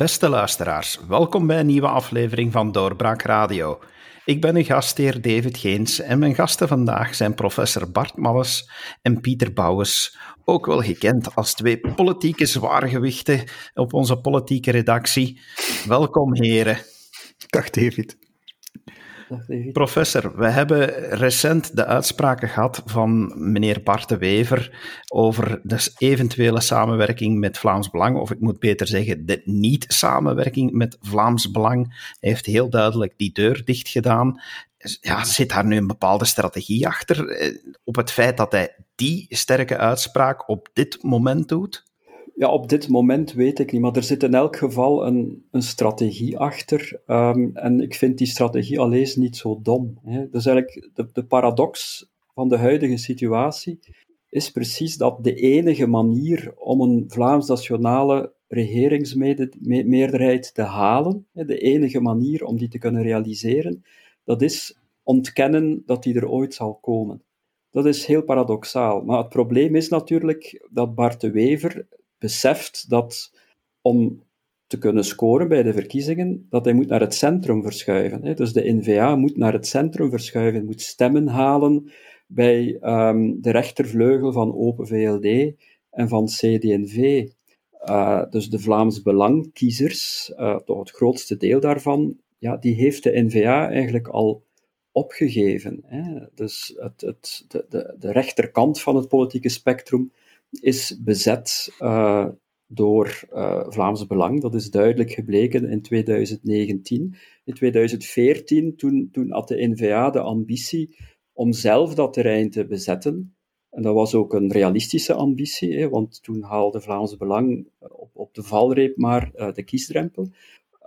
Beste luisteraars, welkom bij een nieuwe aflevering van Doorbraak Radio. Ik ben uw gastheer David Geens en mijn gasten vandaag zijn professor Bart Malles en Pieter Bouwens, ook wel gekend als twee politieke zwaargewichten op onze politieke redactie. Welkom heren. Dag David. Professor, we hebben recent de uitspraken gehad van meneer Bart de Wever over de eventuele samenwerking met Vlaams Belang, of ik moet beter zeggen, de niet-samenwerking met Vlaams Belang. Hij heeft heel duidelijk die deur dicht gedaan. Ja, zit daar nu een bepaalde strategie achter eh, op het feit dat hij die sterke uitspraak op dit moment doet? Ja, op dit moment weet ik niet, maar er zit in elk geval een, een strategie achter. Ehm, en ik vind die strategie alleen niet zo dom. Hè. Dus eigenlijk de, de paradox van de huidige situatie is precies dat de enige manier om een Vlaams-nationale regeringsmeerderheid te halen, de enige manier om die te kunnen realiseren, dat is ontkennen dat die er ooit zal komen. Dat is heel paradoxaal. Maar het probleem is natuurlijk dat Bart de Wever beseft dat om te kunnen scoren bij de verkiezingen, dat hij moet naar het centrum verschuiven. Dus de NVA moet naar het centrum verschuiven, moet stemmen halen bij um, de rechtervleugel van Open VLD en van CD&V. Uh, dus de Vlaams Belangkiezers, uh, toch het grootste deel daarvan, ja, die heeft de NVA eigenlijk al opgegeven. Hè. Dus het, het, de, de, de rechterkant van het politieke spectrum is bezet uh, door uh, Vlaams Belang. Dat is duidelijk gebleken in 2019. In 2014, toen, toen had de NVA de ambitie om zelf dat terrein te bezetten. En dat was ook een realistische ambitie, hè, want toen haalde Vlaams Belang op, op de valreep maar de kiesdrempel.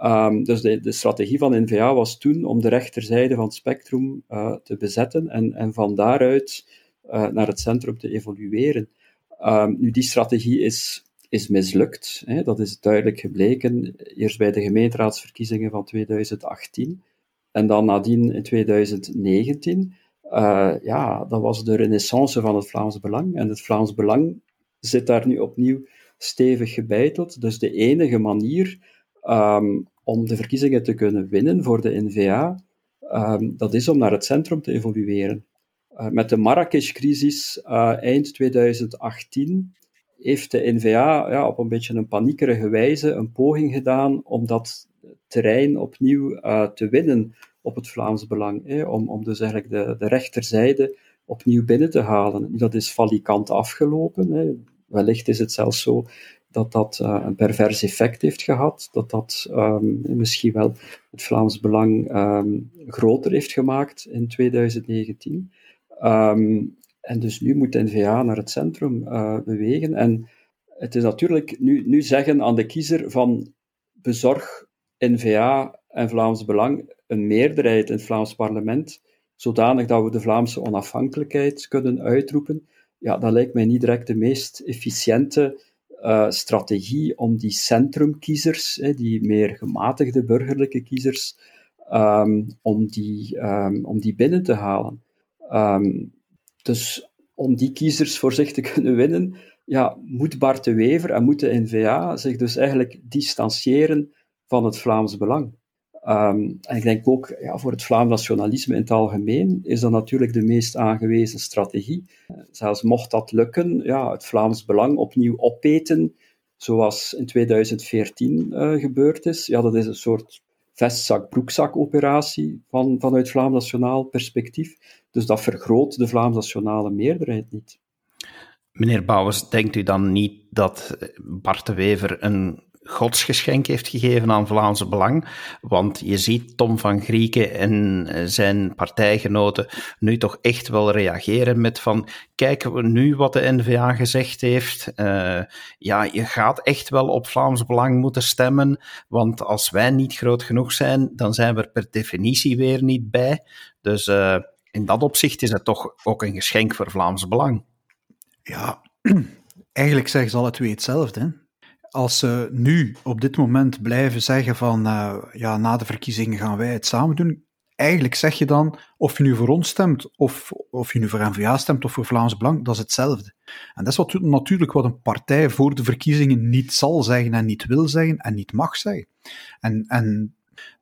Um, dus de, de, strategie van NVA was toen om de rechterzijde van het spectrum te bezetten en, en van daaruit naar het centrum te evolueren. Um, nu, die strategie is, is mislukt. Hè. Dat is duidelijk gebleken, eerst bij de gemeenteraadsverkiezingen van 2018 en dan nadien in 2019. Uh, ja, dat was de renaissance van het Vlaams Belang. En het Vlaams Belang zit daar nu opnieuw stevig gebeiteld. Dus de enige manier um, om de verkiezingen te kunnen winnen voor de NVA, um, dat is om naar het centrum te evolueren. Uh, met de Marrakesh-crisis uh, eind 2018 heeft de NVA ja, op een beetje een paniekerige wijze een poging gedaan om dat terrein opnieuw uh, te winnen op het Vlaams Belang. om, om dus eigenlijk de, de rechterzijde opnieuw binnen te halen. Dat is valikant afgelopen. Hè. Wellicht is het zelfs zo dat dat een pervers effect heeft gehad, dat dat um, misschien wel het Vlaams Belang um, groter heeft gemaakt in 2019. Um, en dus nu moet de NVA naar het centrum uh, bewegen. En het is natuurlijk nu, nu zeggen aan de kiezer van bezorg NVA en Vlaams Belang een meerderheid in het Vlaams parlement, zodanig dat we de Vlaamse onafhankelijkheid kunnen uitroepen. Ja, dat lijkt mij niet direct de meest efficiënte uh, strategie om die centrumkiezers, die meer gematigde burgerlijke kiezers, um, om, die, um, om die binnen te halen. Um, dus om die kiezers voor zich te kunnen winnen, ja, moet Bart de Wever en moet de NVA zich dus eigenlijk distancieren van het Vlaams Belang. Um, en ik denk ook ja, voor het Vlaams nationalisme in het algemeen is dat natuurlijk de meest aangewezen strategie. Zelfs mocht dat lukken, ja, het Vlaams Belang opnieuw opeten, zoals in 2014 uh, gebeurd is, ja, dat is een soort vestzak-broekzak-operatie van, vanuit Vlaams nationaal perspectief. Dus dat vergroot de Vlaams nationale meerderheid niet. Meneer Bouwens, denkt u dan niet dat Bart de Wever een godsgeschenk heeft gegeven aan Vlaamse Belang. Want je ziet Tom van Grieken en zijn partijgenoten nu toch echt wel reageren met van, kijken we nu wat de NVA gezegd heeft. Uh, ja, je gaat echt wel op Vlaams Belang moeten stemmen, want als wij niet groot genoeg zijn, dan zijn we er per definitie weer niet bij. Dus uh, in dat opzicht is het toch ook een geschenk voor Vlaams Belang. Ja, eigenlijk zeggen ze alle twee hetzelfde. Hè? Als ze nu op dit moment blijven zeggen van uh, ja, na de verkiezingen gaan wij het samen doen, eigenlijk zeg je dan, of je nu voor ons stemt, of, of je nu voor N-VA stemt, of voor Vlaams Belang, dat is hetzelfde. En dat is wat, natuurlijk wat een partij voor de verkiezingen niet zal zeggen en niet wil zeggen en niet mag zeggen. En, en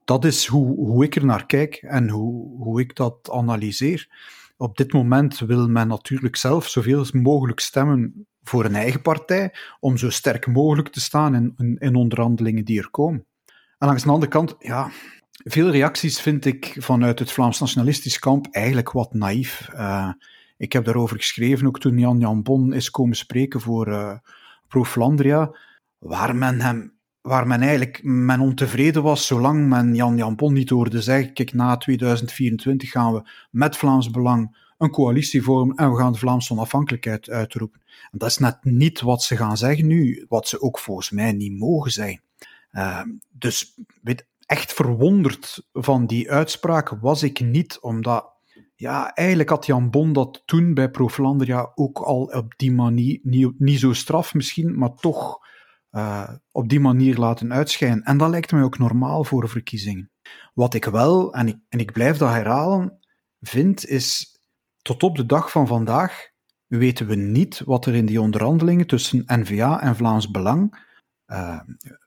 dat is hoe, hoe ik er naar kijk en hoe, hoe ik dat analyseer. Op dit moment wil men natuurlijk zelf zoveel mogelijk stemmen voor een eigen partij, om zo sterk mogelijk te staan in, in, in onderhandelingen die er komen. En langs de andere kant, ja, veel reacties vind ik vanuit het Vlaams nationalistisch kamp eigenlijk wat naïef. Uh, ik heb daarover geschreven, ook toen Jan Jan Bon is komen spreken voor uh, Pro Flandria, waar men hem waar men eigenlijk men ontevreden was, zolang men Jan Jan Bon niet hoorde zeggen, kijk, na 2024 gaan we met Vlaams Belang een coalitie vormen en we gaan de Vlaamse onafhankelijkheid uitroepen. Dat is net niet wat ze gaan zeggen nu, wat ze ook volgens mij niet mogen zijn. Uh, dus echt verwonderd van die uitspraak was ik niet, omdat ja, eigenlijk had Jan Bon dat toen bij Pro Flandria ook al op die manier, niet, zo straf misschien, maar toch uh, op die manier laten uitschijnen. En dat lijkt mij ook normaal voor verkiezingen. Wat ik wel, en ik, en ik blijf dat herhalen, vind, is tot op de dag van vandaag weten we niet wat er in die onderhandelingen tussen N-VA en Vlaams Belang uh,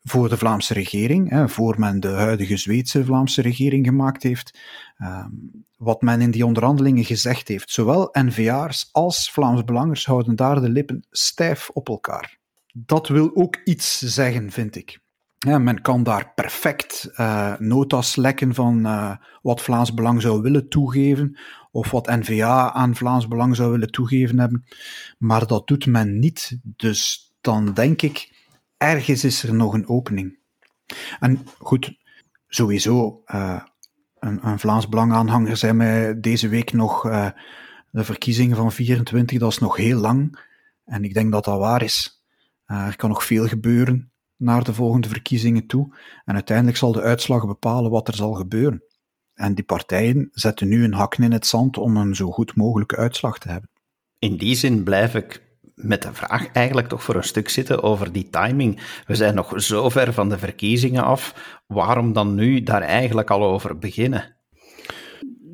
voor de Vlaamse regering, hè, voor men de huidige Zweedse Vlaamse regering gemaakt heeft, uh, wat men in die onderhandelingen gezegd heeft. Zowel N-VA'ers als Vlaams Belangers houden daar de lippen stijf op elkaar. Dat wil ook iets zeggen, vind ik. Men kan daar perfect uh, notas lekken van uh, wat Vlaams Belang zou willen toegeven, of wat NVA aan Vlaams Belang zou willen toegeven hebben, maar dat doet men niet. Dus dan denk ik, ergens is er nog een opening. En goed, sowieso, uh, een, een, Vlaams Belang-aanhanger zei mij deze week nog, uh, de verkiezingen van 24, dat is nog heel lang. En ik denk dat dat waar is. Uh, er kan nog veel gebeuren naar de volgende verkiezingen toe. En uiteindelijk zal de uitslag bepalen wat er zal gebeuren. En die partijen zetten nu een hakken in het zand om een zo goed mogelijke uitslag te hebben. In die zin blijf ik met de vraag eigenlijk toch voor een stuk zitten over die timing. We zijn nog zo ver van de verkiezingen af. Waarom dan nu daar eigenlijk al over beginnen?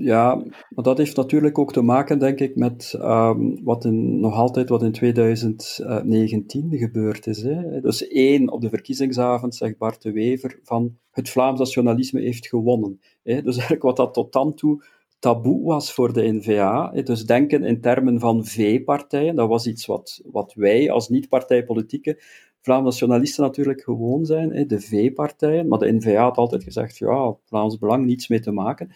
Ja, maar dat heeft natuurlijk ook te maken, denk ik, met um, wat in, nog altijd wat in 2019 gebeurd is. Hè. Dus één, op de verkiezingsavond zegt Bart de Wever van het Vlaams nationalisme heeft gewonnen. Hè. Dus eigenlijk wat dat tot dan toe taboe was voor de N-VA. Dus denken in termen van V-partijen, dat was iets wat, wat wij als niet-partijpolitieke Vlaams nationalisten natuurlijk gewoon zijn, de V-partijen. Maar de N-VA had altijd gezegd, ja, Vlaams Belang, niets mee te maken.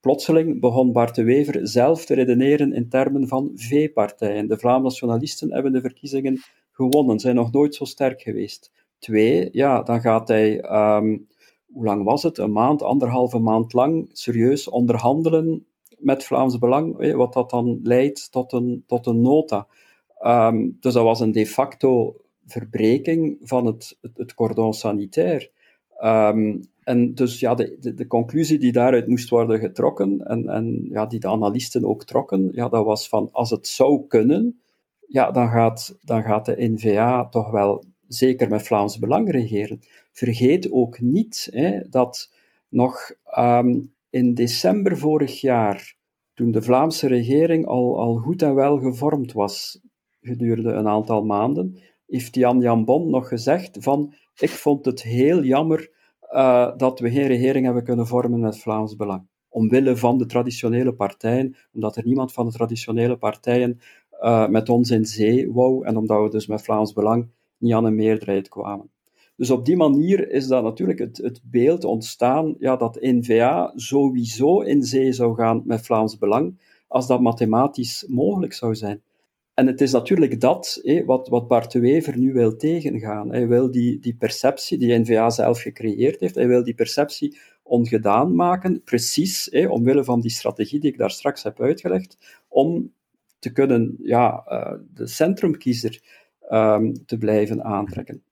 Plotseling begon Bart de Wever zelf te redeneren in termen van V-partijen. De Vlaams nationalisten hebben de verkiezingen gewonnen, zijn nog nooit zo sterk geweest. Twee, ja, dan gaat hij... Um, hoe lang was het? Een maand, anderhalve maand lang serieus onderhandelen met Vlaams Belang, wat dat dan leidt tot een, tot een nota. Um, dus dat was een de facto verbreking van het, het, het cordon sanitair. Um, en dus ja, de, de, conclusie die daaruit moest worden getrokken, en, en ja, die de analisten ook trokken, ja, dat was van als het zou kunnen, ja, dan gaat, dan gaat de N-VA toch wel zeker met Vlaams Belang regeren. Vergeet ook niet hè, dat nog um, in december vorig jaar, toen de Vlaamse regering al, al goed en wel gevormd was, gedurende een aantal maanden, heeft Jan Jan Bon nog gezegd van ik vond het heel jammer uh, dat we geen regering hebben kunnen vormen met Vlaams Belang. Omwille van de traditionele partijen, omdat er niemand van de traditionele partijen uh, met ons in zee wou en omdat we dus met Vlaams Belang niet aan een meerderheid kwamen. Dus op die manier is dat natuurlijk het, het beeld ontstaan ja, dat N-VA sowieso in zee zou gaan met Vlaams Belang, als dat mathematisch mogelijk zou zijn. En het is natuurlijk dat wat, wat Bart de Wever nu wil tegengaan. Hij wil die, die perceptie die N-VA zelf gecreëerd heeft, hij wil die perceptie ongedaan maken, precies omwille van die strategie die ik daar straks heb uitgelegd, om te kunnen ja, uh, de centrumkiezer um, te blijven aantrekken.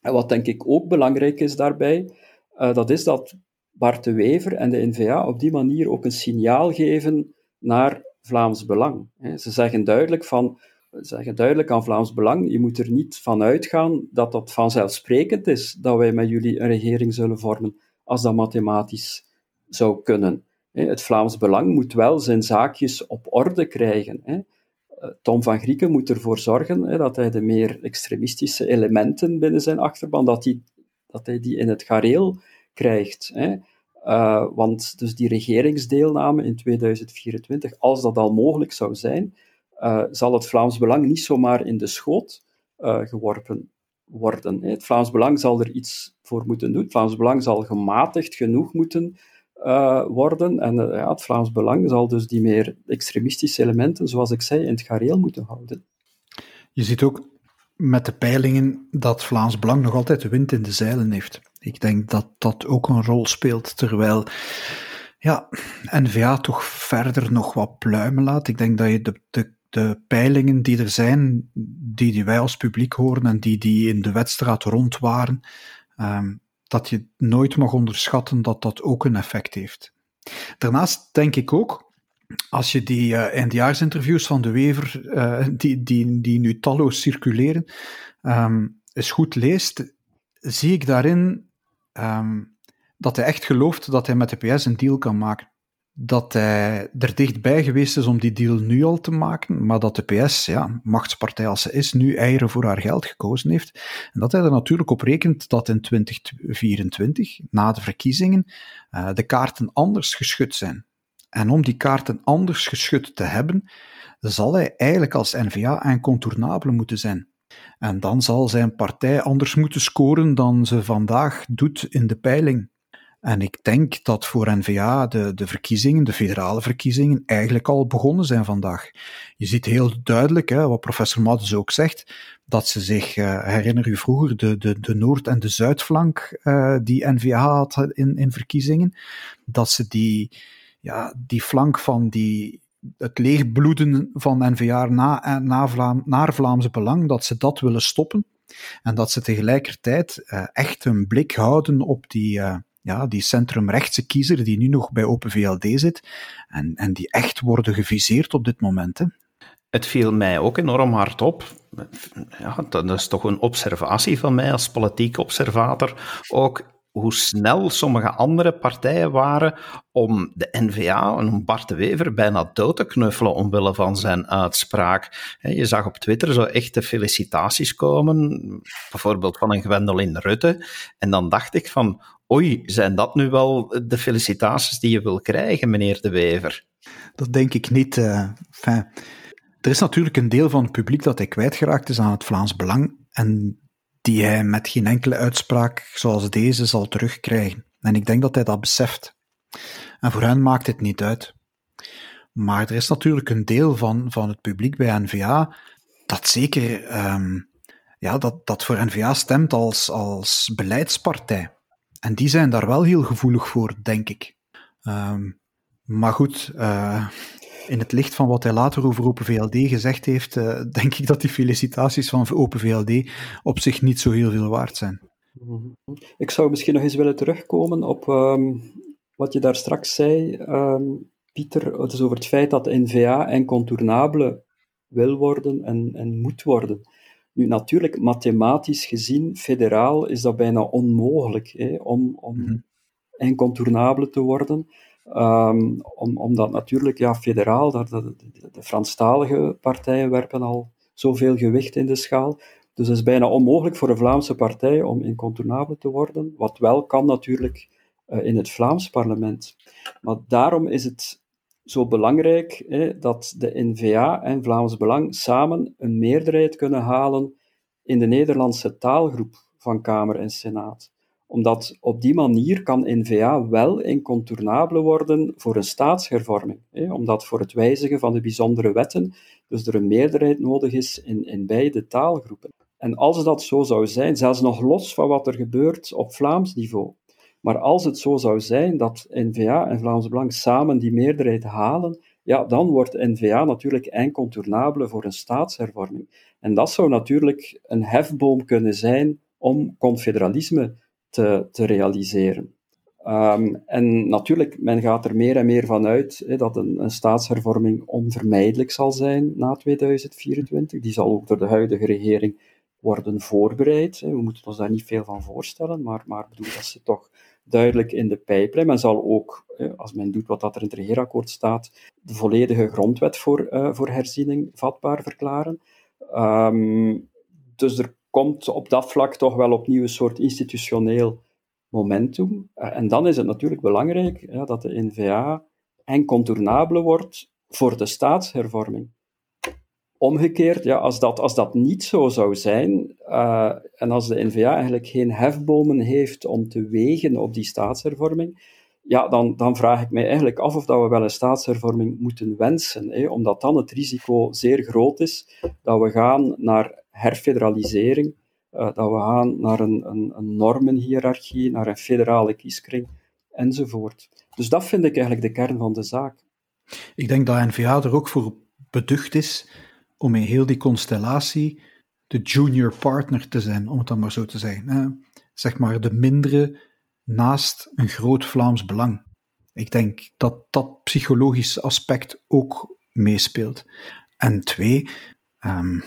En wat denk ik ook belangrijk is daarbij, uh, dat is dat Bart de Wever en de NVA op die manier ook een signaal geven naar Vlaams Belang. Ze zeggen duidelijk van, zeggen duidelijk aan Vlaams Belang, je moet er niet van uitgaan dat dat vanzelfsprekend is dat wij met jullie een regering zullen vormen, als dat mathematisch zou kunnen. Het Vlaams Belang moet wel zijn zaakjes op orde krijgen. Eh, Tom van Grieken moet ervoor zorgen dat hij de meer extremistische elementen binnen zijn achterban, dat dat hij die in het gareel krijgt. Uh, want dus die regeringsdeelname in 2024, als dat al mogelijk zou zijn, uh, zal het Vlaams Belang niet zomaar in de schoot uh, geworpen worden. Het Vlaams Belang zal er iets voor moeten doen. Het Vlaams Belang zal gematigd genoeg moeten worden. En ja, het Vlaams Belang zal dus die meer extremistische elementen, zoals ik zei, in het gareel moeten houden. Je ziet ook met de peilingen dat Vlaams Belang nog altijd de wind in de zeilen heeft. Ik denk dat dat ook een rol speelt, terwijl ja, N-VA toch verder nog wat pluimen laat. Ik denk dat je de, de, de peilingen die er zijn, die, die wij als publiek horen en die, die in de wedstraat rond waren, um, dat je nooit mag onderschatten dat dat ook een effect heeft. Daarnaast denk ik ook, als je die uh, van de Wever, uh, die, die, die nu talloos circuleren, um, eens goed leest, zie ik daarin um, dat hij echt gelooft dat hij met de PS een deal kan maken. Dat hij er dichtbij geweest is om die deal nu al te maken, maar dat de PS, ja, machtspartij als ze is, nu eieren voor haar geld gekozen heeft. En dat hij er natuurlijk op rekent dat in 2024, na de verkiezingen, uh, de kaarten anders geschud zijn. En om die kaarten anders geschud te hebben, zal hij eigenlijk als NVA incontournabele moeten zijn. En dan zal zijn partij anders moeten scoren dan ze vandaag doet in de peiling. En ik denk dat voor N-VA de, de verkiezingen, de federale verkiezingen, eigenlijk al begonnen zijn vandaag. Je ziet heel duidelijk, hè, wat professor Maddes ook zegt, dat ze zich, uh, herinner u vroeger, de, de, de Noord- en de Zuidflank uh, die N-VA had in, in verkiezingen, dat ze die, ja, die flank van die het leegbloeden van NVA na, na Vlaam, naar Vlaamse Belang, dat ze dat willen stoppen. En dat ze tegelijkertijd uh, echt een blik houden op die, uh, ja, die centrumrechtse kiezer die nu nog bij Open VLD zit. En, en die echt worden geviseerd op dit moment. Hè. Het viel mij ook enorm hard op. Ja, dat is toch een observatie van mij als politiek observator. Ook hoe snel sommige andere partijen waren om de NVA en om Bart de Wever bijna dood te knuffelen omwille van zijn uitspraak. Je zag op Twitter zo echte felicitaties komen, bijvoorbeeld van een Gwendoline Rutte. En dan dacht ik van, oei, zijn dat nu wel de felicitaties die je wil krijgen, meneer de Wever? Dat denk ik niet. Uh, er is natuurlijk een deel van het publiek dat hij kwijtgeraakt is aan het Vlaams Belang. En die hij met geen enkele uitspraak zoals deze zal terugkrijgen. En ik denk dat hij dat beseft. En voor hen maakt het niet uit. Maar er is natuurlijk een deel van, van het publiek bij NVA dat zeker um, ja, dat, dat voor NVA stemt als, als beleidspartij. En die zijn daar wel heel gevoelig voor, denk ik. Um, maar goed, uh, in het licht van wat hij later over Open VLD gezegd heeft, uh, denk ik dat die felicitaties van Open VLD op zich niet zo heel veel waard zijn. Ik zou misschien nog eens willen terugkomen op um, wat je daar straks zei, um, Pieter, het is over het feit dat de NVA incontournabele wil worden en, en moet worden. Nu, natuurlijk, mathematisch gezien, federaal, is dat bijna onmogelijk hè, om, om incontournabele te worden. Um, om, omdat natuurlijk, ja, federaal, de, de, de, Franstalige partijen werpen al zoveel gewicht in de schaal. Dus het is bijna onmogelijk voor een Vlaamse partij om incontournabel te worden, wat wel kan natuurlijk uh, in het Vlaams parlement. Maar daarom is het zo belangrijk dat de N-VA en Vlaams Belang samen een meerderheid kunnen halen in de Nederlandse taalgroep van Kamer en Senaat omdat op die manier kan N-VA wel incontournabel worden voor een staatshervorming. Hè, omdat voor het wijzigen van de bijzondere wetten dus er een meerderheid nodig is in, in beide taalgroepen. En als dat zo zou zijn, zelfs nog los van wat er gebeurt op Vlaams niveau, maar als het zo zou zijn dat N-VA en Vlaams Belang samen die meerderheid halen, ja, dan wordt N-VA natuurlijk incontournabel voor een staatshervorming. En dat zou natuurlijk een hefboom kunnen zijn om confederalisme te, te realiseren. Um, en natuurlijk, men gaat er meer en meer van uit dat een, een, staatshervorming onvermijdelijk zal zijn na 2024. Die zal ook door de huidige regering worden voorbereid. We moeten ons daar niet veel van voorstellen, maar, maar bedoel, dat zit toch duidelijk in de pijplijn. Men zal ook, als men doet wat dat er in het regeerakkoord staat, de volledige grondwet voor, uh, voor herziening vatbaar verklaren. Um, dus er komt op dat vlak toch wel opnieuw een soort institutioneel momentum. Eh, en dan is het natuurlijk belangrijk dat de NVA incontournabele wordt voor de staatshervorming. Omgekeerd, ja, als, dat, als dat niet zo zou zijn, uh, en als de NVA eigenlijk geen hefbomen heeft om te wegen op die staatshervorming, ja, dan, dan vraag ik mij eigenlijk af of dat we wel een staatshervorming moeten wensen, hè, omdat dan het risico zeer groot is dat we gaan naar herfederalisering, uh, dat we gaan naar een, een, een normenhiërarchie, naar een federale kieskring, enzovoort. Dus dat vind ik eigenlijk de kern van de zaak. Ik denk dat NVA er ook voor beducht is om in heel die constellatie de junior partner te zijn, om het dan maar zo te zeggen. Zeg maar de mindere naast een groot Vlaams belang. Ik denk dat dat psychologische aspect ook meespeelt. En twee, um,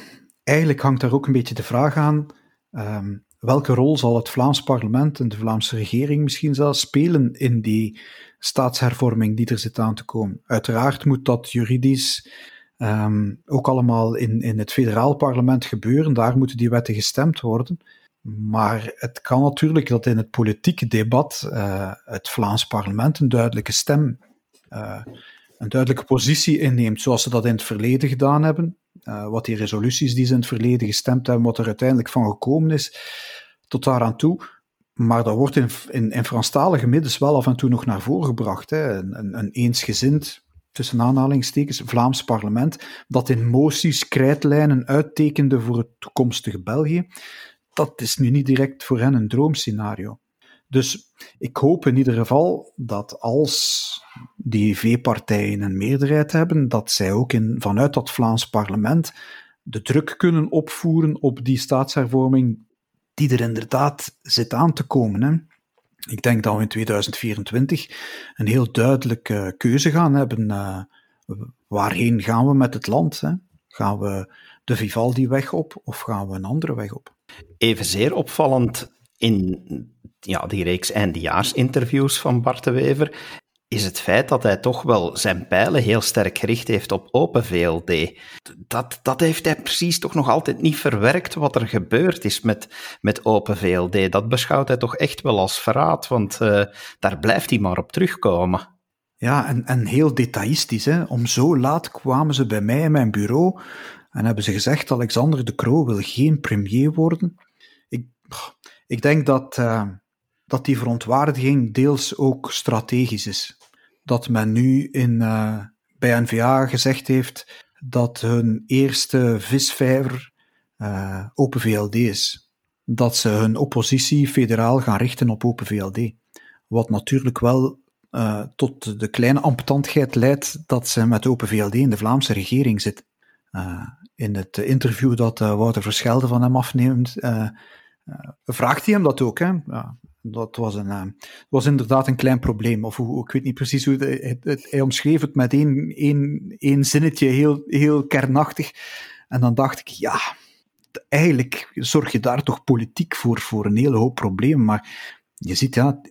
eigenlijk hangt daar ook een beetje de vraag aan: um, welke rol zal het Vlaams parlement en de Vlaamse regering misschien zelfs spelen in die staatshervorming die er zit aan te komen? Uiteraard moet dat juridisch um, ook allemaal in, in het federaal parlement gebeuren. Daar moeten die wetten gestemd worden. Maar het kan natuurlijk dat in het politieke debat uh, het Vlaams parlement een duidelijke stem, uh, een duidelijke positie inneemt, zoals ze dat in het verleden gedaan hebben. Uh, wat die resoluties die ze in het verleden gestemd hebben, wat er uiteindelijk van gekomen is, tot daaraan toe. Maar dat wordt in, in, in Franstalige middens wel af en toe nog naar voren gebracht. Hè. Een, een, een eensgezind, tussen aanhalingstekens, Vlaams parlement, dat in moties krijtlijnen uittekende voor het toekomstige België dat is nu niet direct voor hen een droomscenario. Dus ik hoop in ieder geval dat als die V-partijen een meerderheid hebben, dat zij ook in, vanuit dat Vlaams parlement de druk kunnen opvoeren op die staatshervorming die er inderdaad zit aan te komen. Hè. Ik denk dat we in 2024 een heel duidelijke keuze gaan hebben. Uh, waarheen gaan we met het land? Hè? Gaan we de Vivaldi-weg op of gaan we een andere weg op? Evenzeer opvallend in ja, die reeks eindejaarsinterviews van Bart de Wever is het feit dat hij toch wel zijn pijlen heel sterk gericht heeft op Open VLD. Dat, dat heeft hij precies toch nog altijd niet verwerkt wat er gebeurd is met, met Open VLD. Dat beschouwt hij toch echt wel als verraad, want uh, daar blijft hij maar op terugkomen. Ja, en, en heel detailistisch. Hè. Om zo laat kwamen ze bij mij in mijn bureau en hebben ze gezegd, Alexander de Croo wil geen premier worden. Ik, ik denk dat, uh, dat die verontwaardiging deels ook strategisch is. Dat men nu in, uh, bij NVA gezegd heeft dat hun eerste visvijver uh, Open VLD is. Dat ze hun oppositie federaal gaan richten op Open VLD. Wat natuurlijk wel uh, tot de kleine ambetantheid leidt dat ze met Open VLD in de Vlaamse regering zit. In het interview dat Wouter Verschelde van hem afneemt, vraagt hij hem dat ook. Hè? Ja, dat was, een, was inderdaad een klein probleem. Of hoe, ik weet niet precies hoe het, hij omschreef het met één, één, één zinnetje, heel, heel kernachtig. En dan dacht ik, ja, eigenlijk zorg je daar toch politiek voor, voor een hele hoop problemen. Maar je ziet, ja,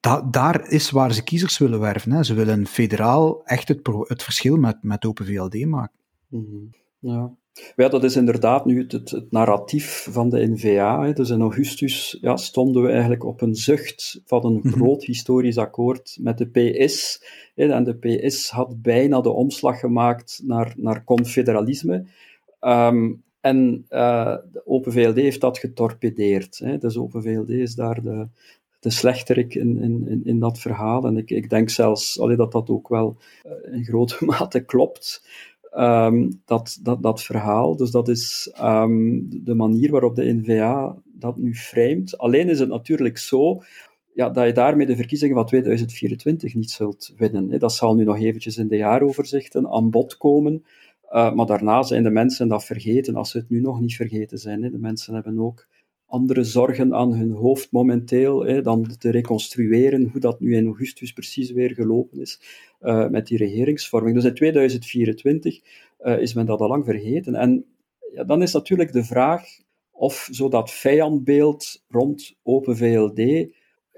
da, daar is waar ze kiezers willen werven. Hè. Ze willen federaal echt het, het verschil met, met Open VLD maken. Mm Ja. Ja, dat is inderdaad nu het, het, narratief van de NVA. Dus in augustus ja, stonden we eigenlijk op een zucht van een mhm. groot historisch akkoord met de PS. En de PS had bijna de omslag gemaakt naar, naar confederalisme. Um, en uh, de Open VLD heeft dat getorpedeerd. Hè. Dus Open VLD is daar de, de slechterik in, in, in dat verhaal. En ik, ik denk zelfs allee, dat dat ook wel uh, in grote mate klopt. Um, dat, dat, dat verhaal. Dus dat is um, de manier waarop de NVA dat nu framet. Alleen is het natuurlijk zo ja, dat je daarmee de verkiezingen van 2024 niet zult winnen. Dat zal nu nog eventjes in de jaaroverzichten aan bod komen. Uh, maar daarna zijn de mensen dat vergeten, als ze het nu nog niet vergeten zijn. De mensen hebben ook andere zorgen aan hun hoofd momenteel hè, dan te reconstrueren hoe dat nu in augustus precies weer gelopen is uh, met die regeringsvorming. Dus in 2024 uh, is men dat al lang vergeten. En ja, dan is natuurlijk de vraag of zo dat vijandbeeld rond Open VLD,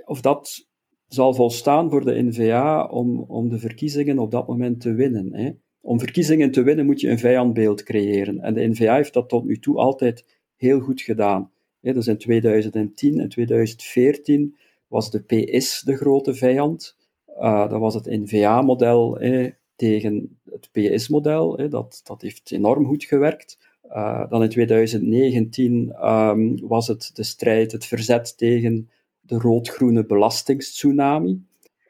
of dat zal volstaan voor de NVA om, om de verkiezingen op dat moment te winnen. Hè. Om verkiezingen te winnen moet je een vijandbeeld creëren. En de NVA heeft dat tot nu toe altijd heel goed gedaan. Hè, dus in 2010 en 2014 was de PS de grote vijand. Uh, dat was het NVA-model tegen het PS-model. Dat, dat heeft enorm goed gewerkt. Uh, dan in 2019 um, ehm, was het de strijd, het verzet tegen de rood-groene belastingstsunami.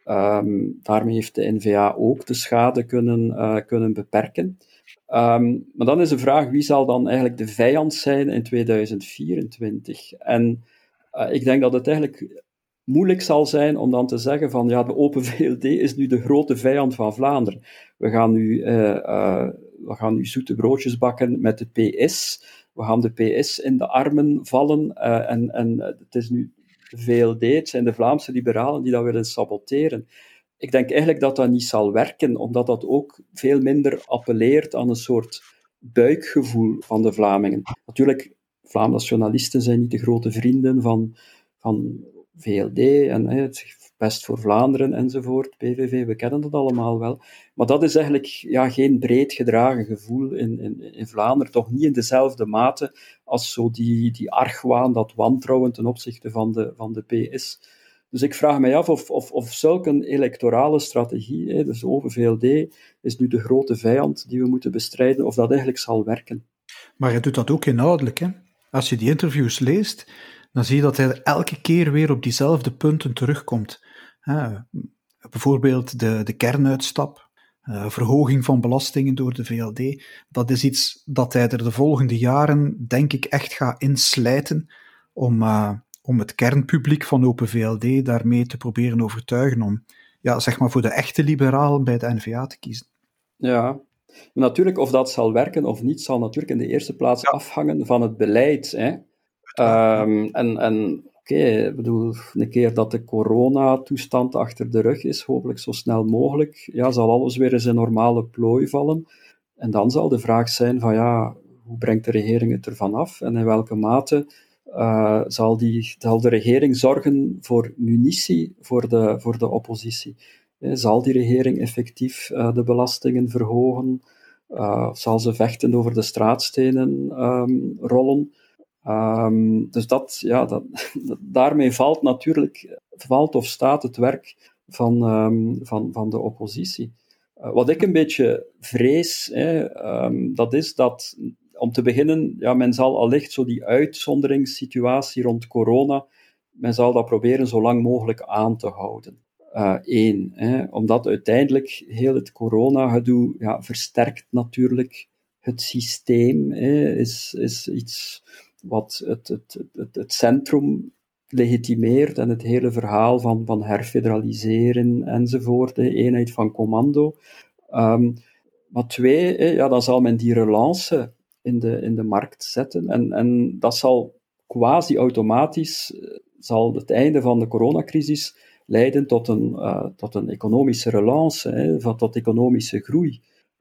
Um, daarmee heeft de NVA ook de schade kunnen, uh, kunnen beperken. Um, maar dan is de vraag, wie zal dan eigenlijk de vijand zijn in 2024? En uh, ik denk dat het eigenlijk moeilijk zal zijn om dan te zeggen van ja, de Open VLD is nu de grote vijand van Vlaanderen. We gaan nu, uh, uh, we gaan nu zoete broodjes bakken met de PS. We gaan de PS in de armen vallen en, en het is nu de VLD, het zijn de Vlaamse liberalen die dat willen saboteren. Ik denk eigenlijk dat dat niet zal werken, omdat dat ook veel minder appelleert aan een soort buikgevoel van de Vlamingen. Natuurlijk, Vlaamse nationalisten zijn niet de grote vrienden van, van VLD en het Best voor Vlaanderen enzovoort, PVV, we kennen dat allemaal wel. Maar dat is eigenlijk ja, geen breed gedragen gevoel in, in, in Vlaanderen, toch niet in dezelfde mate als zo die, die argwaan, dat wantrouwen ten opzichte van de, van de PS. Dus ik vraag mij af of, of, of zulke electorale strategie, hè, dus over VLD, is nu de grote vijand die we moeten bestrijden, of dat eigenlijk zal werken. Maar hij doet dat ook inhoudelijk. Hè? Als je die interviews leest, dan zie je dat hij elke keer weer op diezelfde punten terugkomt. bijvoorbeeld de, de kernuitstap, uh, verhoging van belastingen door de VLD. Dat is iets dat hij er de volgende jaren, denk ik, echt gaat inslijten om, uh, om het kernpubliek van Open VLD daarmee te proberen overtuigen om, ja, zeg maar, voor de echte liberalen bij de NVA te kiezen. Ja, natuurlijk, of dat zal werken of niet, zal natuurlijk in de eerste plaats afhangen van het beleid. Hè? Um, en en oké, ik bedoel, een keer dat de coronatoestand achter de rug is, hopelijk zo snel mogelijk, ja, zal alles weer in zijn normale plooi vallen. En dan zal de vraag zijn van ja, hoe brengt de regering het ervan af en in welke mate uh, zal, die, zal de regering zorgen voor munitie voor de, voor de oppositie? Eh, zal die regering effectief uh, de belastingen verhogen? Zal ze vechten over de straatstenen um, rollen? Um, dus dat, ja, dat, daarmee valt natuurlijk, valt of staat het werk van, um, van, van de oppositie. Wat ik een beetje vrees, dat is dat, om te beginnen, ja, men zal allicht zo die uitzonderingssituatie rond corona, men zal dat proberen zo lang mogelijk aan te houden. Eén, hè, omdat uiteindelijk heel het corona-gedoe ja, versterkt natuurlijk het systeem, hè, is, is iets wat het, het, het, het centrum legitimeert en het hele verhaal van, van herfederaliseren enzovoort, de eenheid van commando. Um, maar twee, ja, dan zal men die relance in de, in de markt zetten en, en dat zal quasi automatisch, eh, zal het einde van de coronacrisis leiden tot een, uh, tot een economische relance, hè, tot economische groei.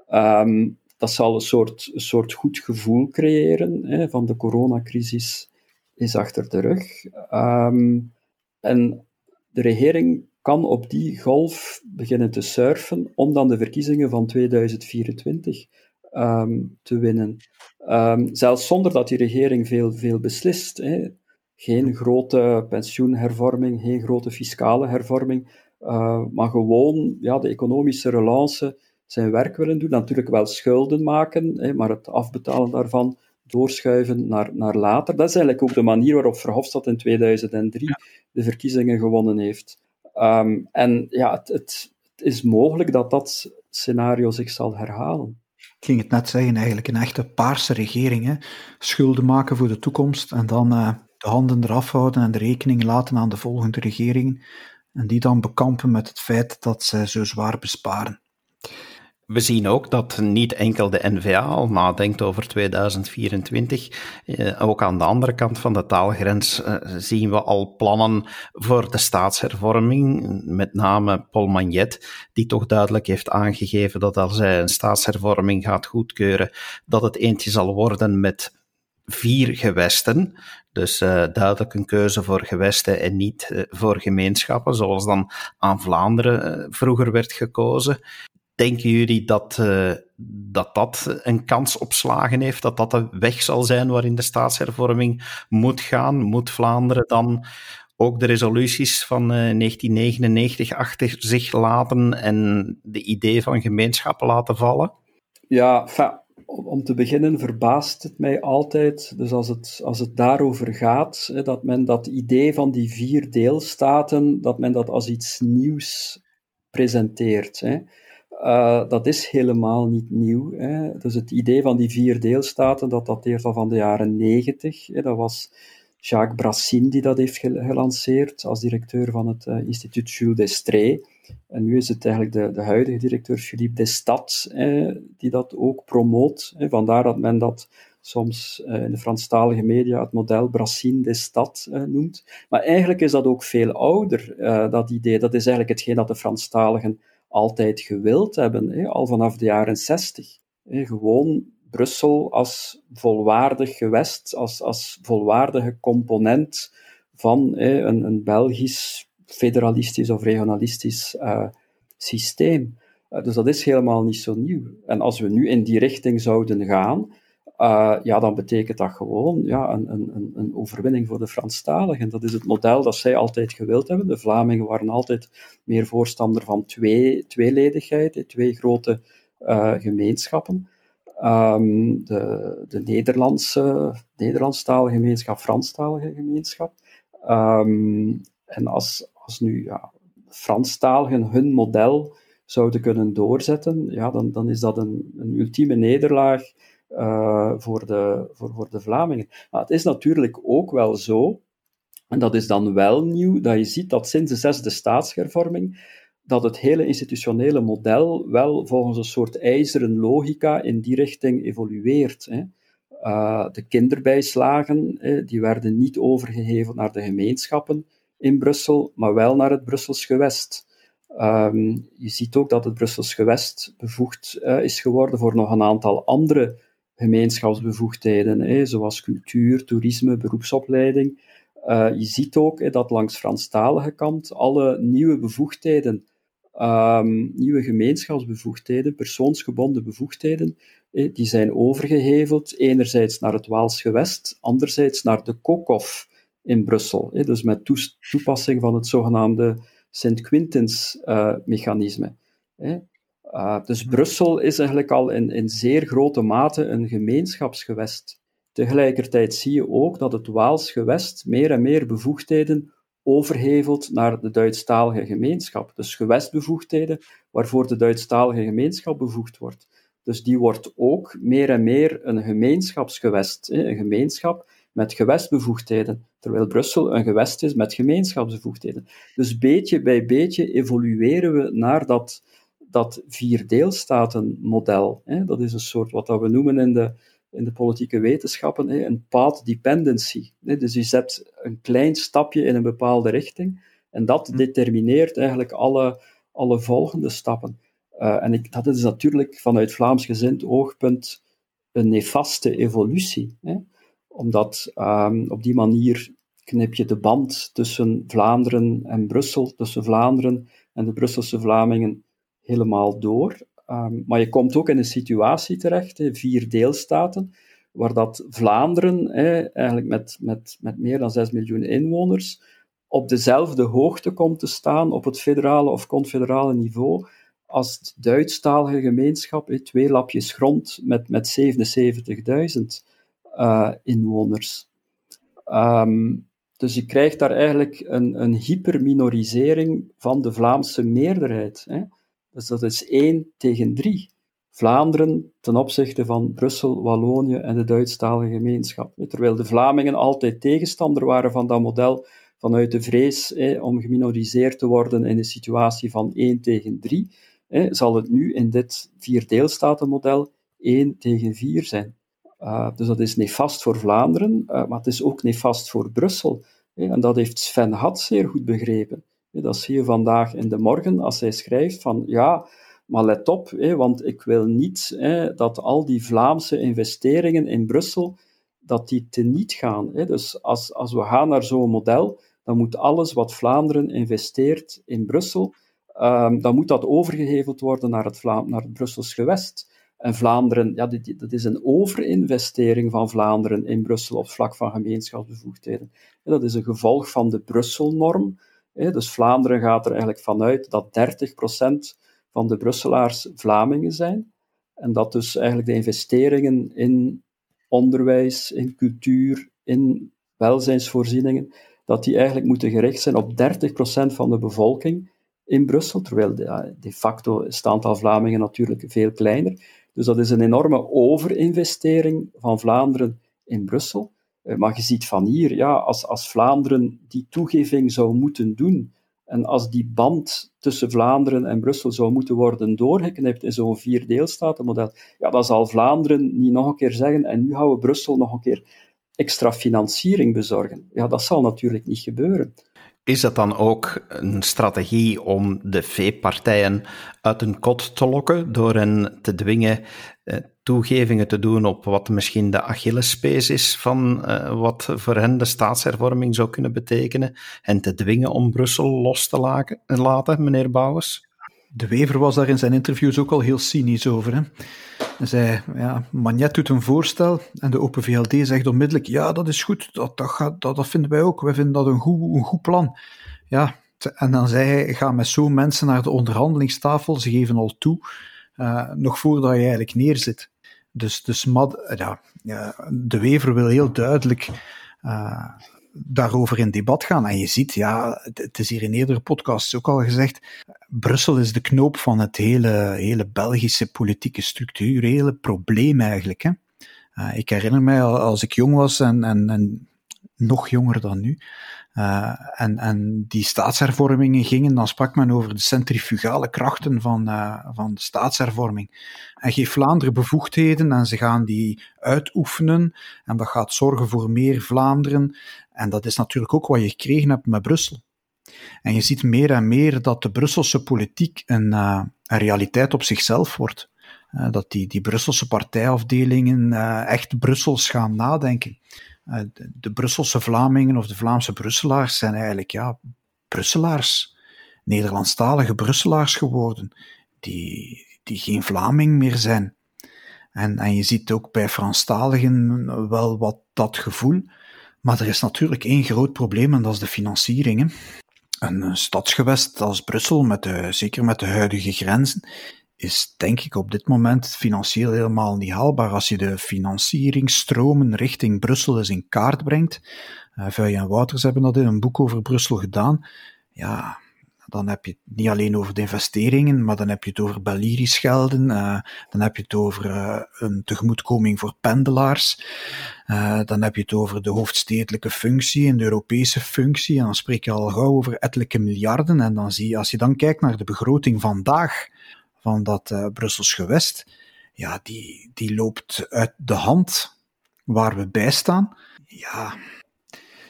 Um, dat zal een soort, een soort goed gevoel creëren hè, van de coronacrisis is achter de rug. Um, en de regering kan op die golf beginnen te surfen om dan de verkiezingen van 2024 um, ehm, te winnen. Um, zelfs zonder dat die regering veel, veel beslist. Hè. Geen grote pensioenhervorming, geen grote fiscale hervorming, uh, maar gewoon ja, de economische relance zijn werk willen doen. Natuurlijk wel schulden maken, hè, maar het afbetalen daarvan doorschuiven naar, naar later. Dat is eigenlijk ook de manier waarop Verhofstadt in 2003 de verkiezingen gewonnen heeft. Um, en ja, het, het, het, is mogelijk dat dat scenario zich zal herhalen. Ik ging het net zeggen, eigenlijk een echte paarse regering. Hè? Schulden maken voor de toekomst en dan uh, de handen eraf houden en de rekening laten aan de volgende regeringen. En die dan bekampen met het feit dat ze zo zwaar besparen. We zien ook dat niet enkel de NVA al nadenkt over 2024. Eh, ook aan de andere kant van de taalgrens eh, zien we al plannen voor de staatshervorming. Met name Paul Magnet, die toch duidelijk heeft aangegeven dat als hij een staatshervorming gaat goedkeuren, dat het eentje zal worden met vier gewesten. Dus uh, duidelijk een keuze voor gewesten en niet uh, voor gemeenschappen, zoals dan aan Vlaanderen vroeger werd gekozen. Denken jullie dat, dat dat een kans op slagen heeft? Dat dat de weg zal zijn waarin de staatshervorming moet gaan? Moet Vlaanderen dan ook de resoluties van 1999 achter zich laten en de idee van gemeenschappen laten vallen? Ja, om te beginnen verbaast het mij altijd, dus als het, als het daarover gaat, dat men dat idee van die vier deelstaten, dat men dat als iets nieuws presenteert. Uh, dat is helemaal niet nieuw. Hè. Dus het idee van die vier deelstaten, dat dateert al van de jaren negentig. Dat was Jacques Brassin die dat heeft gelanceerd als directeur van het uh, instituut Jules Destree. En nu is het eigenlijk de, de huidige directeur Philippe Destat eh, die dat ook promoot. Eh, vandaar dat men dat soms eh, in de Franstalige media het model Brassin Destat eh, noemt. Maar eigenlijk is dat ook veel ouder, eh, dat idee. Dat is eigenlijk hetgeen dat de Franstaligen altijd gewild hebben, al vanaf de jaren zestig. gewoon Brussel als volwaardig gewest, als, als volwaardige component van een, een Belgisch federalistisch of regionalistisch uh, systeem. Uh, dus dat is helemaal niet zo nieuw. En als we nu in die richting zouden gaan, uh, ja, dan betekent dat gewoon ja, een, een, een overwinning voor de Franstaligen. Dat is het model dat zij altijd gewild hebben. De Vlamingen waren altijd meer voorstander van twee, tweeledigheid, twee grote gemeenschappen. Um, de, de Nederlandse, Nederlandstalige gemeenschap, Franstalige gemeenschap. Um, en als, als nu ja, Franstaligen hun model zouden kunnen doorzetten, ja, dan, dan is dat een, een ultieme nederlaag uh, voor, de, voor, voor de Vlamingen. Het is natuurlijk ook wel zo, en dat is dan wel nieuw, dat je ziet dat sinds de zesde staatshervorming dat het hele institutionele model wel volgens een soort ijzeren logica in die richting evolueert. Hè. Uh, de kinderbijslagen die werden niet overgeheveld naar de gemeenschappen, in Brussel, maar wel naar het Brussels gewest. Um, je ziet ook dat het Brussels gewest bevoegd uh, is geworden voor nog een aantal andere gemeenschapsbevoegdheden, zoals cultuur, toerisme, beroepsopleiding. Uh, je ziet ook dat langs Franstalige kant alle nieuwe bevoegdheden, um, nieuwe gemeenschapsbevoegdheden, persoonsgebonden bevoegdheden, die zijn overgeheveld, enerzijds naar het Waals gewest, anderzijds naar de Kokhof, in Brussel. Hè, dus met toepassing van het zogenaamde Sint-Quintins-mechanisme. Uh, uh, dus Brussel is eigenlijk al in, in zeer grote mate een gemeenschapsgewest. Tegelijkertijd zie je ook dat het Waals gewest meer en meer bevoegdheden overhevelt naar de Duitsstalige gemeenschap. Dus gewestbevoegdheden waarvoor de Duitsstalige gemeenschap bevoegd wordt. Dus die wordt ook meer en meer een gemeenschapsgewest. Een gemeenschap met gewestbevoegdheden, terwijl Brussel een gewest is met gemeenschapsbevoegdheden. Dus beetje bij beetje evolueren we naar dat, dat vierdeelstatenmodel. Hè. Dat is een soort wat we noemen in de, in de politieke wetenschappen hè, een path dependency. Hè. Dus je zet een klein stapje in een bepaalde richting en dat hm. determineert eigenlijk alle, alle volgende stappen. Uh, en ik, dat is natuurlijk vanuit Vlaams gezind oogpunt een nefaste evolutie. Hè omdat um, op die manier knip je de band tussen Vlaanderen en Brussel, tussen Vlaanderen en de Brusselse Vlamingen helemaal door. Um, maar je komt ook in een situatie terecht, hè, vier deelstaten, waar dat Vlaanderen, eigenlijk met, met, met meer dan 6 miljoen inwoners, op dezelfde hoogte komt te staan op het federale of confederale niveau als het Duitsstalige gemeenschap, hè, twee lapjes grond met, met 77.000 uh, inwoners. Um, dus je krijgt daar eigenlijk een, een hyperminorisering van de Vlaamse meerderheid. Hè? Dus dat is 1 tegen 3. Vlaanderen ten opzichte van Brussel, Wallonië en de Duitsstalige gemeenschap. Terwijl de Vlamingen altijd tegenstander waren van dat model vanuit de vrees om geminoriseerd te worden in een situatie van 1 tegen 3, zal het nu in dit vierdeelstatenmodel 1 tegen 4 zijn. Uh, dus dat is nefast voor Vlaanderen, uh, maar het is ook nefast voor Brussel. En dat heeft Sven Had zeer goed begrepen. Dat zie je vandaag in de morgen als hij schrijft van ja, maar let op, want ik wil niet dat al die Vlaamse investeringen in Brussel dat die teniet gaan. Dus als, als we gaan naar zo'n model, dan moet alles wat Vlaanderen investeert in Brussel, um, dan moet dat overgeheveld worden naar het, Vla naar het Brussels gewest. En Vlaanderen, ja, dat is een overinvestering van Vlaanderen in Brussel op vlak van gemeenschapsbevoegdheden. Dat is een gevolg van de Brusselnorm. Dus Vlaanderen gaat er eigenlijk vanuit dat 30% van de Brusselaars Vlamingen zijn. En dat dus eigenlijk de investeringen in onderwijs, in cultuur, in welzijnsvoorzieningen, dat die eigenlijk moeten gericht zijn op 30% van de bevolking in Brussel, terwijl de, facto het aantal Vlamingen natuurlijk veel kleiner. Dus dat is een enorme overinvestering van Vlaanderen in Brussel. Eh, maar je ziet van hier, ja, als, als Vlaanderen die toegeving zou moeten doen, en als die band tussen Vlaanderen en Brussel zou moeten worden doorgeknipt in zo'n vier deelstatenmodel, ja, dan zal Vlaanderen niet nog een keer zeggen, en nu gaan we Brussel nog een keer extra financiering bezorgen. Ja, dat zal natuurlijk niet gebeuren. Is dat dan ook een strategie om de veepartijen uit hun kot te lokken door hen te dwingen eh, toegevingen te doen op wat misschien de Achillespees is van uh, wat voor hen de staatshervorming zou kunnen betekenen en te dwingen om Brussel los te laten meneer Bouwers? De Wever was daar in zijn interviews ook al heel cynisch over. Hè? Hij zei, ja, Magnet doet een voorstel en de Open VLD zegt onmiddellijk, ja, dat is goed, dat, dat, gaat, dat, dat vinden wij ook, wij vinden dat een goed, een goed plan. Ja, en dan zei hij, ga met zo'n mensen naar de onderhandelingstafel, ze geven al toe, uh, nog voordat je eigenlijk neerzit. Dus, dus Mad, ja, de Wever wil heel duidelijk uh, daarover in debat gaan. En je ziet, ja, het is hier in eerdere podcasts ook al gezegd, Brussel is de knoop van het hele, hele Belgische politieke structuur, hele probleem eigenlijk. Hè. Uh, ik herinner mij als ik jong was en, en, en nog jonger dan nu, uh, en, en die staatshervormingen gingen, dan sprak men over de centrifugale krachten van, uh, van de staatshervorming. En geef Vlaanderen bevoegdheden en ze gaan die uitoefenen en dat gaat zorgen voor meer Vlaanderen. En dat is natuurlijk ook wat je gekregen hebt met Brussel. En je ziet meer en meer dat de Brusselse politiek een, uh, een realiteit op zichzelf wordt. Uh, dat die, die Brusselse partijafdelingen uh, echt Brussels gaan nadenken. De, de, Brusselse Vlamingen of de Vlaamse Brusselaars zijn eigenlijk ja, Brusselaars, Nederlandstalige Brusselaars geworden, die, die geen Vlaming meer zijn. En, en je ziet ook bij Franstaligen wel wat dat gevoel. Maar er is natuurlijk één groot probleem en dat is de financiering. Een stadsgewest als Brussel, met zeker met de huidige grenzen, is denk ik op dit moment financieel helemaal niet haalbaar. Als je de financieringsstromen richting Brussel eens in kaart brengt. Uh, Vuij en Wouters hebben dat in een boek over Brussel gedaan. Ja, dan heb je het niet alleen over de investeringen, maar dan heb je het over Belliri-schelden, uh, dan heb je het over uh, een tegemoetkoming voor pendelaars, uh, dan heb je het over de hoofdstedelijke functie en de Europese functie, en dan spreek je al gauw over ettelijke miljarden, en dan zie je, als je dan kijkt naar de begroting vandaag van dat Brussels gewest, ja, die, die loopt uit de hand waar we bij staan. Ja,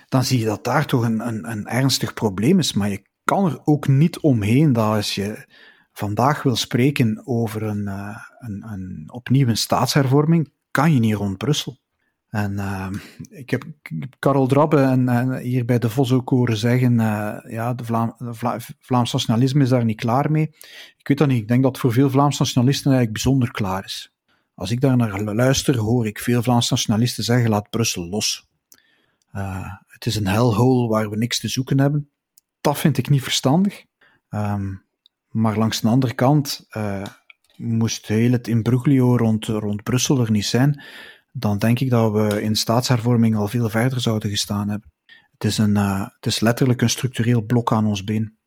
dan zie je dat daar toch een, een, een ernstig probleem is, maar je kan er ook niet omheen dat als je vandaag wil spreken over een, uh, een, een, opnieuw een staatshervorming, kan je niet rond Brussel. En uh, ik, heb, Karel Drabbe en, en, hier bij de Vos ook horen zeggen, uh, ja, de, Vlaam, Vlaams nationalisme is daar niet klaar mee. Ik weet dat niet. Ik denk dat voor veel Vlaams nationalisten eigenlijk bijzonder klaar is. Als ik daar naar luister, hoor ik veel Vlaams nationalisten zeggen, laat Brussel los. het is een hellhole waar we niks te zoeken hebben dat vind ik niet verstandig. Um, maar langs de andere kant, uh, moest heel het imbroglio rond, rond Brussel er niet zijn, dan denk ik dat we in staatshervorming al veel verder zouden gestaan hebben. Het is, een, uh, het is letterlijk een structureel blok aan ons been.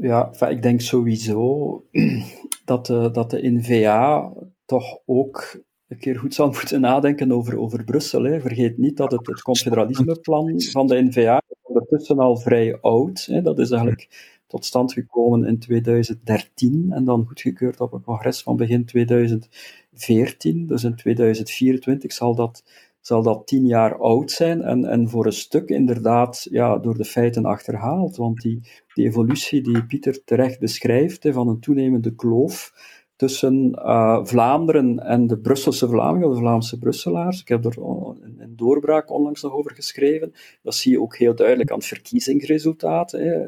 Ja, ik denk sowieso dat de, dat de NVA toch ook een keer goed zal moeten nadenken over, over Brussel. Hè. Vergeet niet dat het, het confederalismeplan van de NVA ondertussen al vrij oud. Hè. Dat is eigenlijk tot stand gekomen in 2013 en dan goedgekeurd op een congres van begin 2014. Dus in 2024 zal dat, zal dat tien jaar oud zijn en, en voor een stuk inderdaad ja, door de feiten achterhaald. Want die, die evolutie die Pieter terecht beschrijft, hè, van een toenemende kloof tussen uh, Vlaanderen en de Brusselse Vlamingen, de Vlaamse Brusselaars. Ik heb er een, doorbraak onlangs nog over geschreven. Dat zie je ook heel duidelijk aan het verkiezingsresultaat. Hè.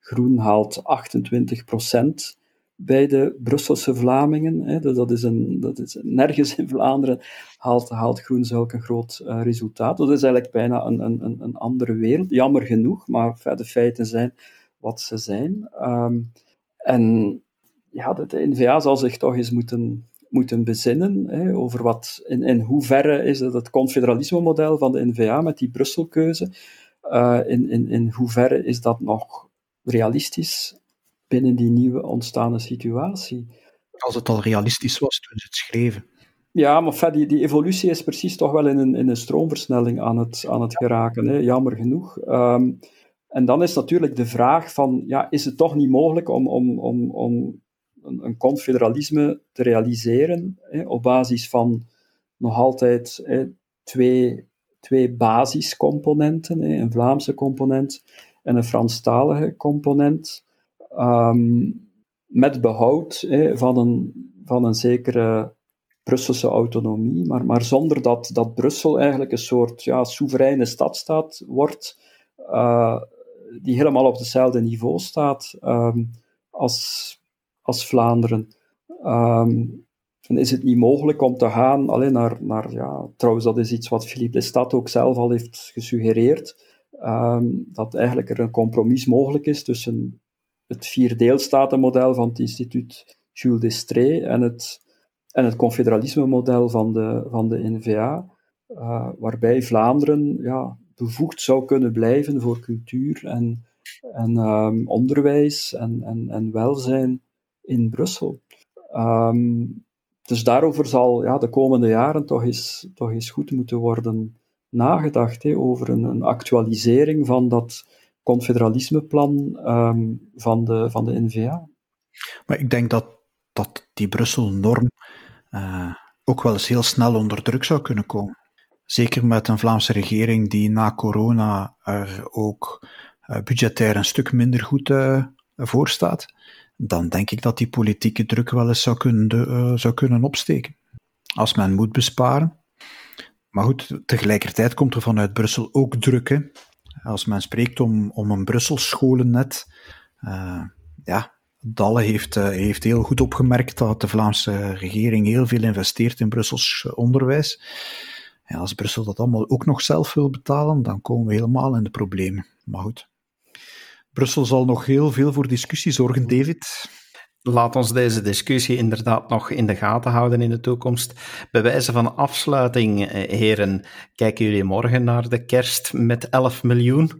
Groen haalt 28 procent bij de Brusselse Vlamingen. Hè. Dat is een, dat is, nergens in Vlaanderen haalt, haalt Groen zulk een groot uh, resultaat. Dat is eigenlijk bijna een, een, een andere wereld. Jammer genoeg, maar de feiten zijn wat ze zijn. Um, en ja, de, de NVA zal zich toch eens moeten, moeten bezinnen hè, over wat, in, in hoeverre is het, het confederalisme-model van de NVA met die Brusselkeuze, uh, in, in, in hoeverre is dat nog realistisch binnen die nieuwe ontstaande situatie. Als het al realistisch was toen ze het schreven. Ja, maar die, die evolutie is precies toch wel in een, in een stroomversnelling aan het, aan het geraken, hè? jammer genoeg. Um, en dan is natuurlijk de vraag van, ja, is het toch niet mogelijk om, om, om, om een, confederalisme te realiseren hè, op basis van nog altijd hè, twee, twee basiscomponenten, hè, een Vlaamse component en een Franstalige component, um, met behoud van, een, van een zekere Brusselse autonomie, maar, maar zonder dat, dat Brussel eigenlijk een soort ja, soevereine stadstaat wordt, uh, die helemaal op hetzelfde niveau staat um, als, als Vlaanderen. Um, en is het niet mogelijk om te gaan alleen naar, naar ja, trouwens, dat is iets wat Philippe de Stad ook zelf al heeft gesuggereerd, um, dat eigenlijk er een compromis mogelijk is tussen het vierdeelstatenmodel van het instituut Jules Destree en het, en het confederalisme-model van de, van de NVA, uh, waarbij Vlaanderen ja, bevoegd zou kunnen blijven voor cultuur en, en um, onderwijs en, en welzijn in Brussel. Um, dus daarover zal ja, de komende jaren toch eens, toch eens goed moeten worden nagedacht, over een, een actualisering van dat confederalismeplan um, van, de, van de NVA. Maar ik denk dat, dat die Brussel-norm uh, ook wel eens heel snel onder druk zou kunnen komen. Zeker met een Vlaamse regering die na corona er ook uh, budgetair een stuk minder goed uh, voor staat dan denk ik dat die politieke druk wel eens zou kunnen, uh, zou kunnen opsteken. Als men moet besparen. Maar goed, tegelijkertijd komt er vanuit Brussel ook druk. Hè. Als men spreekt om, om een Brussels scholennet, uh, ja, Dalle heeft, uh, heeft heel goed opgemerkt dat de Vlaamse regering heel veel investeert in Brussels onderwijs. Als Brussel dat allemaal ook nog zelf wil betalen, dan komen we helemaal in de problemen. Maar goed. Brussel zal nog heel veel voor discussie zorgen, David. Laat ons deze discussie inderdaad nog in de gaten houden in de toekomst. Bij wijze van afsluiting, eh, heren, kijken jullie morgen naar de kerst met 11 miljoen?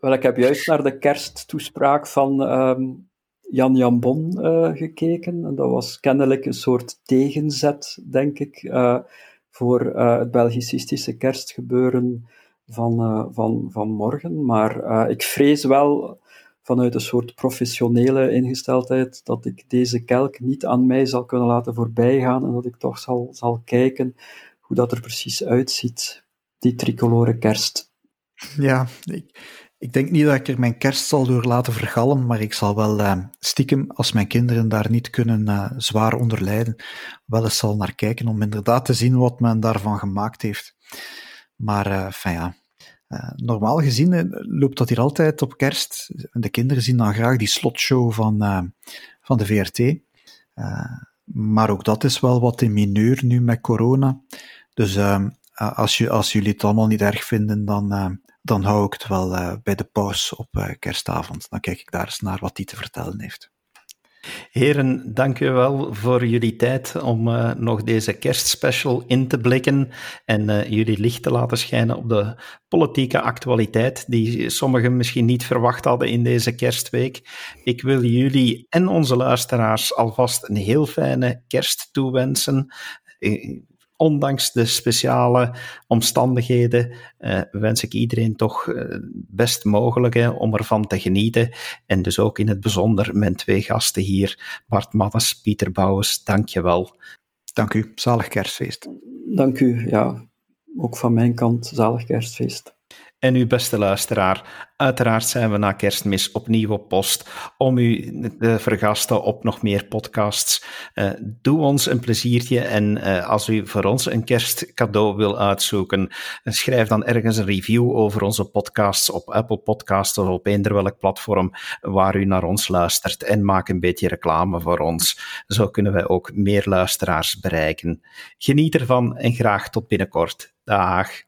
Wel, ik heb juist naar de kersttoespraak van um, Jan Jambon uh, gekeken. En dat was kennelijk een soort tegenzet, denk ik, uh, voor uh, het Belgicistische kerstgebeuren van, uh, van, van morgen. Maar uh, ik vrees wel vanuit een soort professionele ingesteldheid dat ik deze kelk niet aan mij zal kunnen laten voorbijgaan en dat ik toch zal, zal kijken hoe dat er precies uitziet, die tricolore kerst. Ja, ik, ik denk niet dat ik er mijn kerst zal door laten vergallen, maar ik zal wel uh, stiekem, als mijn kinderen daar niet kunnen zwaar onder lijden, wel eens zal naar kijken om inderdaad te zien wat men daarvan gemaakt heeft. Maar uh, ja, uh, normaal gezien uh, loopt dat hier altijd op kerst. De kinderen zien dan graag die slotshow van, van de VRT. maar ook dat is wel wat in mineur nu met corona. Dus ehm, als, je, als jullie het allemaal niet erg vinden, dan, dan hou ik het wel bij de pauze op kerstavond. Dan kijk ik daar eens naar wat die te vertellen heeft. Heren, dank u wel voor jullie tijd om uh, nog deze kerstspecial in te blikken en uh, jullie licht te laten schijnen op de politieke actualiteit die sommigen misschien niet verwacht hadden in deze kerstweek. Ik wil jullie en onze luisteraars alvast een heel fijne kerst toewensen. Eh, ondanks de speciale omstandigheden uh, wens ik iedereen toch uh, best mogelijk om ervan te genieten. En dus ook in het bijzonder mijn twee gasten hier, Bart Maddes, Pieter Bouwens, dank je wel. Dank u, zalig kerstfeest. Dank u, ja. Ook van mijn kant, zalig kerstfeest. En uw beste luisteraar, uiteraard zijn we na kerstmis opnieuw op post om u te vergasten op nog meer podcasts. Uh, doe ons een pleziertje en uh, als u voor ons een kerstcadeau wil uitzoeken, schrijf dan ergens een review over onze podcasts op Apple Podcasts of op eender welk platform waar u naar ons luistert en maak een beetje reclame voor ons. Zo kunnen wij ook meer luisteraars bereiken. Geniet ervan en graag tot binnenkort. Dag.